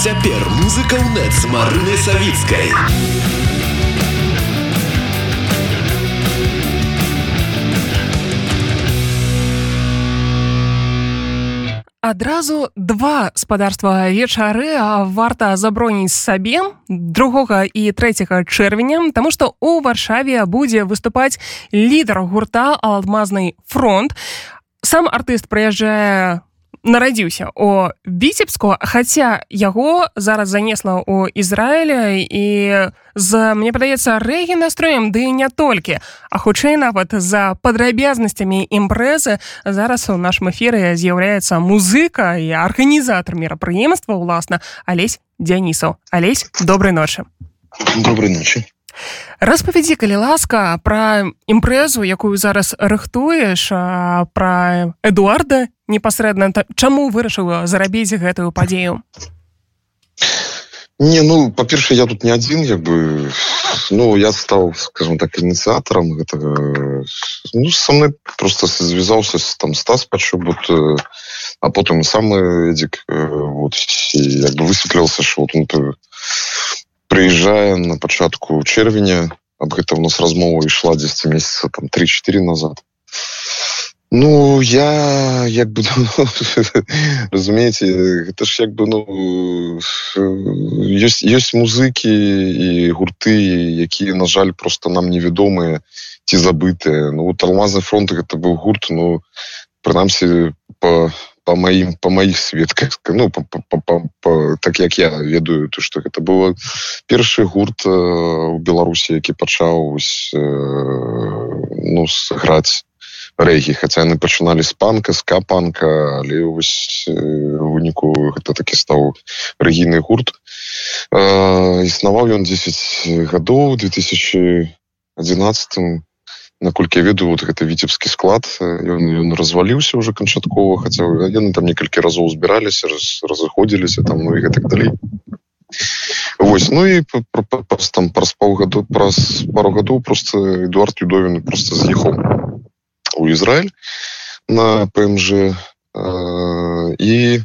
цяпер музыка ў нет з марынай савіцкай адразу два спадарства вечары варта заброніць сабе другога і трэцяга чэрвеня Таму што у варшаве будзе выступаць лідар гурта алмазнай фронт сам артыст прыязджае нарадзіўся о віцебску хаця яго зараз занесла у Ізраіля і з мне падаецца рэгі настроем ды не толькі а хутчэй нават за падрабязнасцямі імпрэзы зараз у нашым эфіры з'яўляецца музыка і арганізатар мерапрыемства ўласна алесь дзянісаў. Алесь добрай ночы. Доброй ночи распавядзі калі ласка пра імпрэзу якую зараз рыхтуеш пра эдуарда непасрэдна. Чаму вырашыў зарабіць гэтую падзею? Не ну па-перша я тут не адзін як бы ну я стаў скажем так ініцыятарам гэтага. Ну, со мной просто звязаўся там стас пачубут а потым самы эдзік вот як бы высветлілася що вот он прыязджае на пачатку чэрвеня об гэта у нас размова ішла 10 месяца там 3-4 назад. Ну я як бы ну, разумееце гэта ж як бы ну ёсць ёсць музыкі і гурты якія на жаль просто нам невядомыя ці забытыя. Ну вот алмазы фронт гэта быў гурт ну прынамсі по по маім по маіх сведках ну по, по, по, по, так як я ведаю то что гэта было першы гурт э, у беларусі які пачаў э, ну сыграць рэгі хаця яны пачыналі з панка з капанка але э, выніку гэта такі стаў рэгійны гурт. Э, існаваў ён 10 гадоў 2011 наколькі я ведаю вот гэта віцебскі склад ён, ён разваліўся уже канчаткова хаця яны там некалькі разоў збіраліся раз, разыходзіліся там ну і гэтак далей Вось ну і там праз паўгаду праз пару гадоў просто эдуард юдовін просто з'ехаў у Ізраиль на пмж і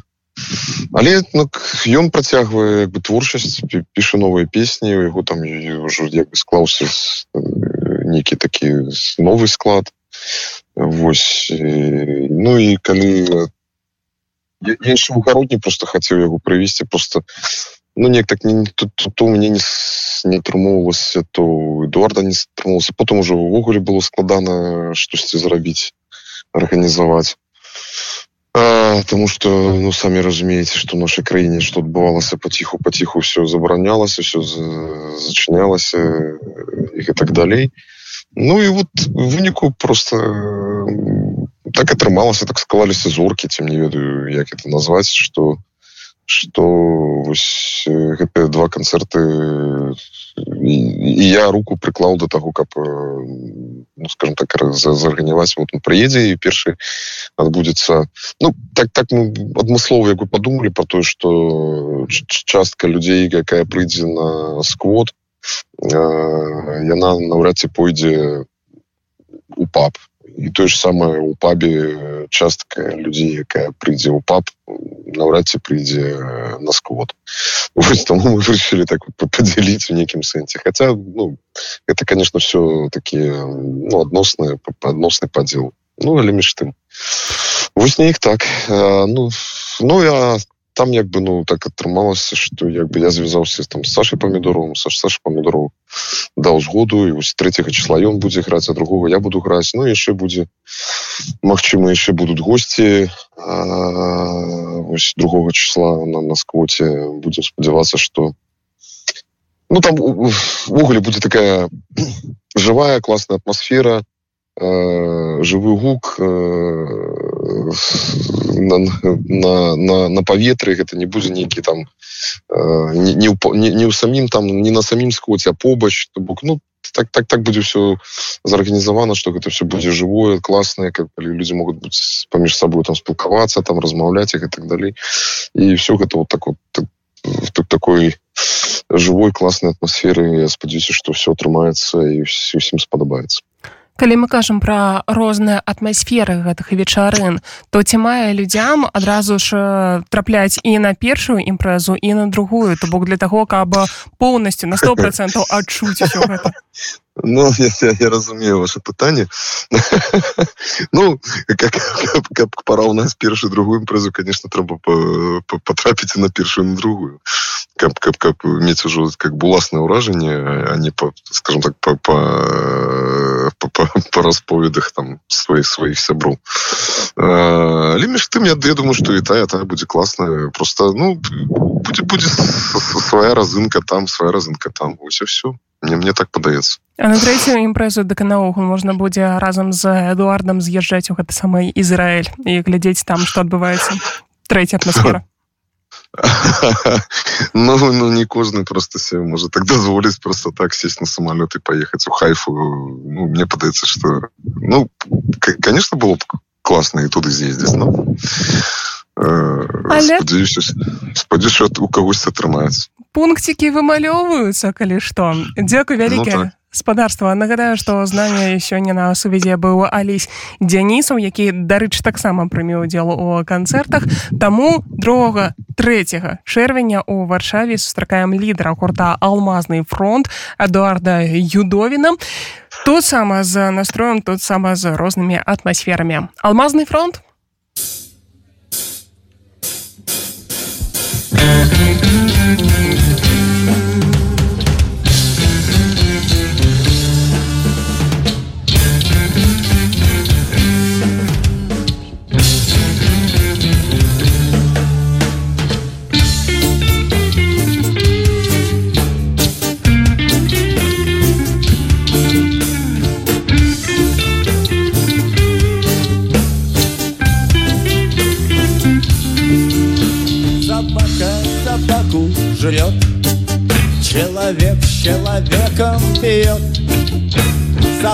але ну, ён працягвае бы творчасць піша новыя песні яго там ўжо як бы склаўся нейкі такі новы склад. Вось ну і калі іншы угародні просто хацеў яго прывесці просто ну неяк так не тут то у мне не не атрымоўвалася то эдуарда не стрымался потом уже увогуле было складана штосьці зрабіць арганізаваць Таму что ну самі разумееце что нашай краіне что адбывалася паціху паціху все забаранялася все зачынялася і так далей Ну і вот выніку просто так атрымалася так склаліся зоркі ці не ведаю як это назваць что что гэтыя два канцэрты і, і я руку прыклаў до таго каб ну, скажем так зарганіваць вот он прыедзе і першы адбудзецца. Ну так так мы адмыслова як вы подумалі про тое что частка людзей якая прыйдзе на сквот то яна наўрад ці пойдзе у пап. І тое ж самае у пабе частка людзей якая прыйдзе ў пап наўрад ці прыйдзе на сквот таму мы вырашылі так падзяліць у нейкім сэнсе хаця ну это конечно все такі ну, адносны адносны падзел ну але між тым вось не іх так. Ну ну я там як бы ну так атрымалася что як бы я звязаўся там сашей помидоровым са саша помидоров даў згоду і вось третьего числа ён будзе граць а другого я буду граць. Ну яшчэ будзе Мачыма яшчэ будут гости другого числа на на сквоте будем спадзявацца что ну там увогуле будет такая живая классная атмосфера э, живой гук э, на, на, на, на паветры гэта не будзе нейкі там э, не, не, не, не ў самім там не на самім скоце побач то бок. Ну так так так будзе все зарганізавана что гэта все будзе живое классное как люди могут быць паміж сабой там спілкавацца там размаўляць и так далей і все гэта вот так вот так, так, такой живой классной атмосферы. Я спадзяюся что все атрымаецца і усім спадабаецца калі мы кажам пра розныя атмасферы гэтых вечарын то ці мае людзям адразу ж трапляць і на першую імпрэзу і на другую? То бок для таго каб поўнасцю на сто процентаў адчуць гэта. Ну, я, я, я разумею ваше пытанне. Ну как, как, как параўнаць першую другую імпрэзу конечно трэба потрапіць на першую на другую. Каб, каб, каб мець ужо как бы уласнае ўражанне а не по скажем так по, по, по, по, по расповедах там сваіх сваіх сяброў але між тым я, я думаю что і тая тая будзе класная просто ну будзе будзе свая разынка там свая разынка там. Ось все мне мне так падаецца А на трэцюю імпрэзу дык наогул можна будзе разам з эдуардам з'язджаць у гэты самы Ізраіль і глядзець там што адбываецца трэця атмасфера ну, ну не кожны просто себе можа так дазволіць просто так сесть на самолет и поехать. У хайфу ну, мне падаецца что ну конечно было б класна і туды з'ездзіць но Але... спадзяюся у кагосьці атрымаецца пункцікі вымалёўваюцца калі што дзякуй вялікае ну, так спадарства. Нагадаю што з намі сёння на сувязі быў алесь дзянісаў які дарыч таксама прымеў удзел у канцэртах. Таму другога трэцяга чэрвеня у варшаве сустракаем лідара гурта алмазны фронт эдуарда юдовіна. Тут сама з настроем тут сама з рознымі атмасферамі. Алмазны фронт жрет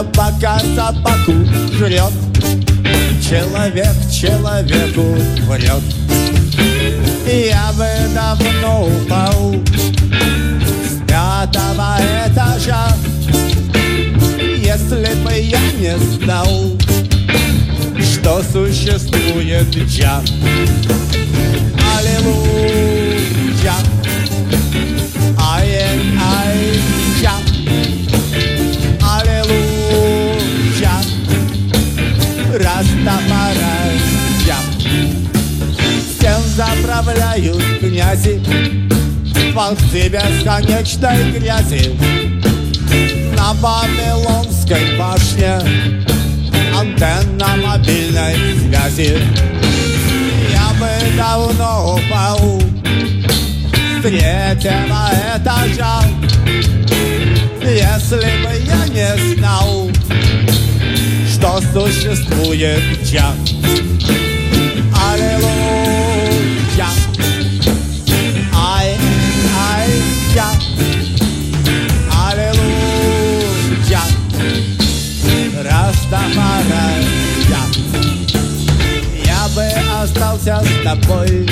Собака собаку жрет. Человек человеку врет. Я бы давно упал. С пятого этажа. Если бы я не знал Что существует джаз Аллилуйя заправляют князи. Волцы бесконечной грязи. На Вавилонской башне Антенна мобильной связи. Я бы давно упал. С третьего этажа. Если бы я не знал что существует час. Остался с тобой,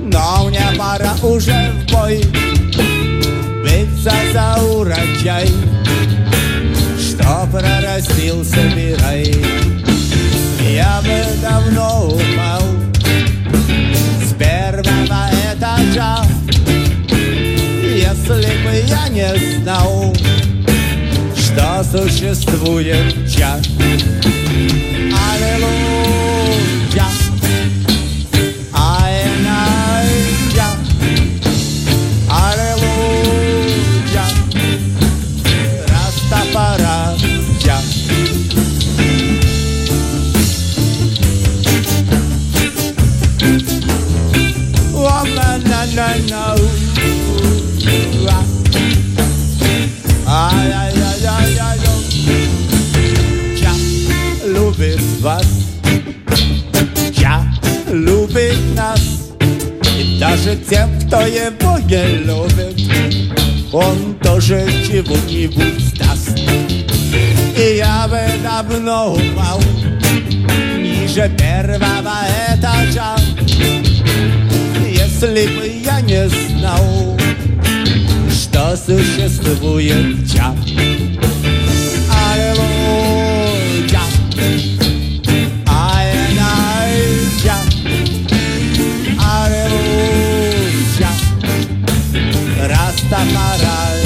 но мне пора уже в бой. Биться за урожай что прорастил, собирай. Я бы давно упал с первого этажа, если бы я не знал, что существует час. Аллилуйя. вас Я любит нас И даже тем, кто его не любит Он тоже чего-нибудь даст И я бы давно упал Ниже первого этажа Если бы я не знал Что существует час parar.